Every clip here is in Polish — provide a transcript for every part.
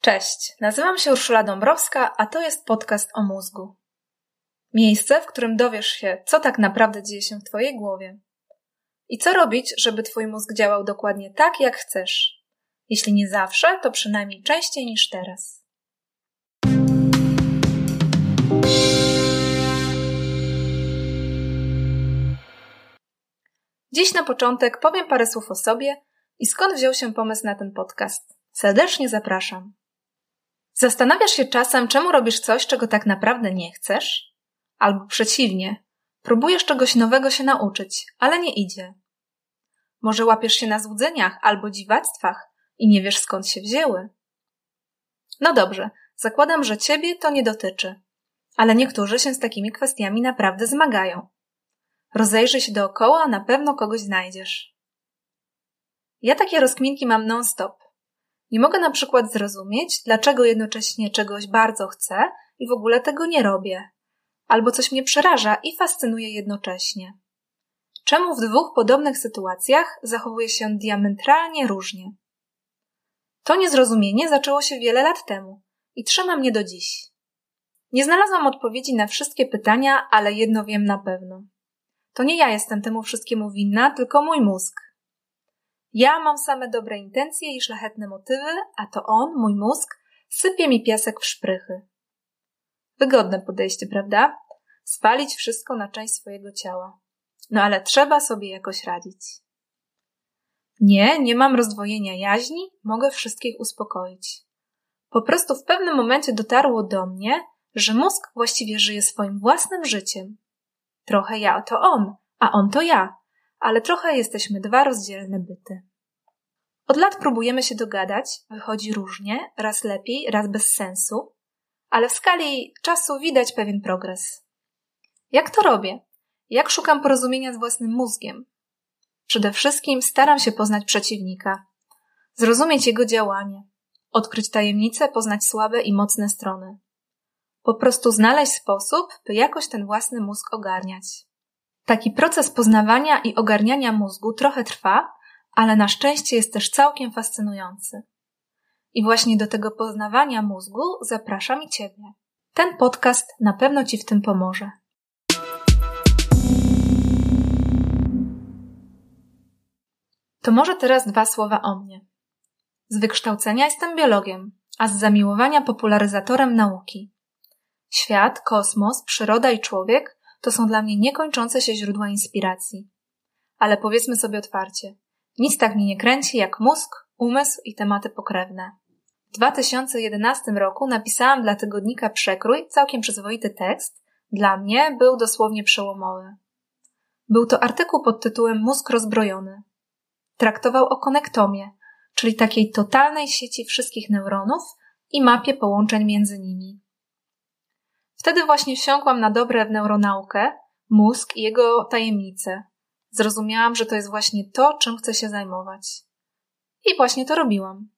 Cześć, nazywam się Urszula Dąbrowska, a to jest podcast o mózgu. Miejsce, w którym dowiesz się, co tak naprawdę dzieje się w Twojej głowie. I co robić, żeby Twój mózg działał dokładnie tak, jak chcesz. Jeśli nie zawsze, to przynajmniej częściej niż teraz. Dziś na początek powiem parę słów o sobie i skąd wziął się pomysł na ten podcast. Serdecznie zapraszam. Zastanawiasz się czasem, czemu robisz coś, czego tak naprawdę nie chcesz? Albo przeciwnie, próbujesz czegoś nowego się nauczyć, ale nie idzie. Może łapiesz się na złudzeniach albo dziwactwach i nie wiesz skąd się wzięły. No dobrze, zakładam, że ciebie to nie dotyczy, ale niektórzy się z takimi kwestiami naprawdę zmagają. Rozejrzyj się dookoła, a na pewno kogoś znajdziesz. Ja takie rozkminki mam non-stop. Nie mogę na przykład zrozumieć, dlaczego jednocześnie czegoś bardzo chcę i w ogóle tego nie robię. Albo coś mnie przeraża i fascynuje jednocześnie. Czemu w dwóch podobnych sytuacjach zachowuję się diametralnie różnie? To niezrozumienie zaczęło się wiele lat temu i trzyma mnie do dziś. Nie znalazłam odpowiedzi na wszystkie pytania, ale jedno wiem na pewno. To nie ja jestem temu wszystkiemu winna, tylko mój mózg. Ja mam same dobre intencje i szlachetne motywy, a to on, mój mózg, sypie mi piasek w szprychy. Wygodne podejście, prawda? Spalić wszystko na część swojego ciała. No ale trzeba sobie jakoś radzić. Nie, nie mam rozdwojenia jaźni, mogę wszystkich uspokoić. Po prostu w pewnym momencie dotarło do mnie, że mózg właściwie żyje swoim własnym życiem. Trochę ja to on, a on to ja, ale trochę jesteśmy dwa rozdzielne byty. Od lat próbujemy się dogadać, wychodzi różnie, raz lepiej, raz bez sensu, ale w skali czasu widać pewien progres. Jak to robię? Jak szukam porozumienia z własnym mózgiem? Przede wszystkim staram się poznać przeciwnika, zrozumieć jego działanie, odkryć tajemnice, poznać słabe i mocne strony. Po prostu znaleźć sposób, by jakoś ten własny mózg ogarniać. Taki proces poznawania i ogarniania mózgu trochę trwa, ale na szczęście jest też całkiem fascynujący. I właśnie do tego poznawania mózgu zapraszam i Ciebie. Ten podcast na pewno Ci w tym pomoże. To może teraz dwa słowa o mnie. Z wykształcenia jestem biologiem, a z zamiłowania popularyzatorem nauki. Świat, kosmos, przyroda i człowiek to są dla mnie niekończące się źródła inspiracji. Ale powiedzmy sobie otwarcie, nic tak mnie nie kręci jak mózg, umysł i tematy pokrewne. W 2011 roku napisałam dla tygodnika Przekrój całkiem przyzwoity tekst. Dla mnie był dosłownie przełomowy. Był to artykuł pod tytułem Mózg rozbrojony. Traktował o konektomie, czyli takiej totalnej sieci wszystkich neuronów i mapie połączeń między nimi. Wtedy właśnie wsiąkłam na dobre w neuronaukę, mózg i jego tajemnice. Zrozumiałam, że to jest właśnie to, czym chcę się zajmować. I właśnie to robiłam.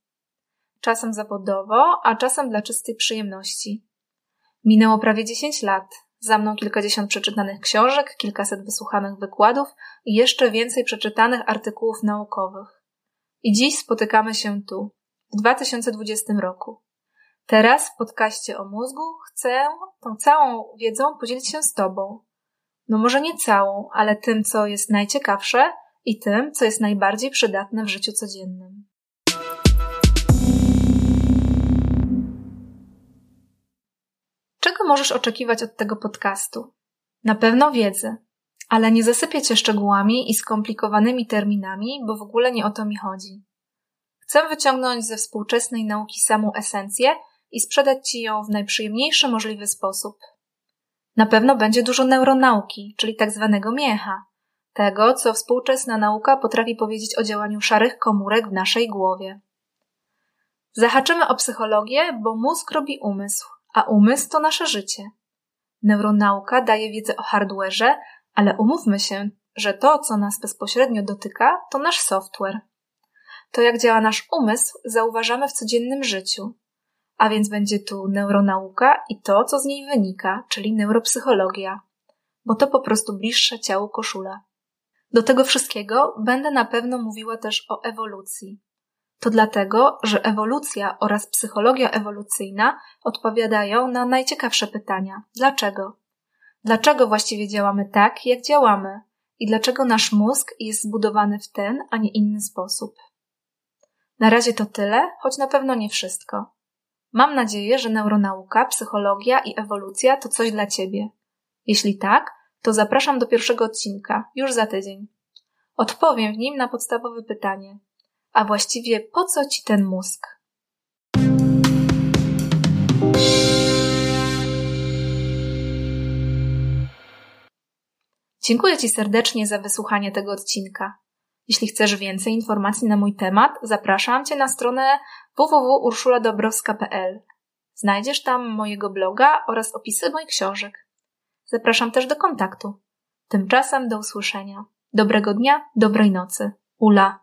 Czasem zawodowo, a czasem dla czystej przyjemności. Minęło prawie 10 lat. Za mną kilkadziesiąt przeczytanych książek, kilkaset wysłuchanych wykładów i jeszcze więcej przeczytanych artykułów naukowych. I dziś spotykamy się tu, w 2020 roku. Teraz w podcaście o mózgu chcę tą całą wiedzą podzielić się z Tobą. No może nie całą, ale tym, co jest najciekawsze i tym, co jest najbardziej przydatne w życiu codziennym. Czego możesz oczekiwać od tego podcastu? Na pewno wiedzy, ale nie zasypię cię szczegółami i skomplikowanymi terminami, bo w ogóle nie o to mi chodzi. Chcę wyciągnąć ze współczesnej nauki samą esencję i sprzedać Ci ją w najprzyjemniejszy możliwy sposób. Na pewno będzie dużo neuronauki, czyli tak zwanego miecha, tego, co współczesna nauka potrafi powiedzieć o działaniu szarych komórek w naszej głowie. Zahaczymy o psychologię, bo mózg robi umysł, a umysł to nasze życie. Neuronauka daje wiedzę o hardwareze, ale umówmy się, że to, co nas bezpośrednio dotyka, to nasz software. To, jak działa nasz umysł, zauważamy w codziennym życiu a więc będzie tu neuronauka i to, co z niej wynika, czyli neuropsychologia, bo to po prostu bliższe ciału koszula. Do tego wszystkiego będę na pewno mówiła też o ewolucji. To dlatego, że ewolucja oraz psychologia ewolucyjna odpowiadają na najciekawsze pytania. Dlaczego? Dlaczego właściwie działamy tak, jak działamy? I dlaczego nasz mózg jest zbudowany w ten, a nie inny sposób? Na razie to tyle, choć na pewno nie wszystko. Mam nadzieję, że neuronauka, psychologia i ewolucja to coś dla Ciebie. Jeśli tak, to zapraszam do pierwszego odcinka, już za tydzień. Odpowiem w nim na podstawowe pytanie. A właściwie po co Ci ten mózg? Dziękuję Ci serdecznie za wysłuchanie tego odcinka. Jeśli chcesz więcej informacji na mój temat, zapraszam Cię na stronę www.urszuladobrowska.pl. Znajdziesz tam mojego bloga oraz opisy moich książek. Zapraszam też do kontaktu. Tymczasem do usłyszenia. Dobrego dnia, dobrej nocy. Ula.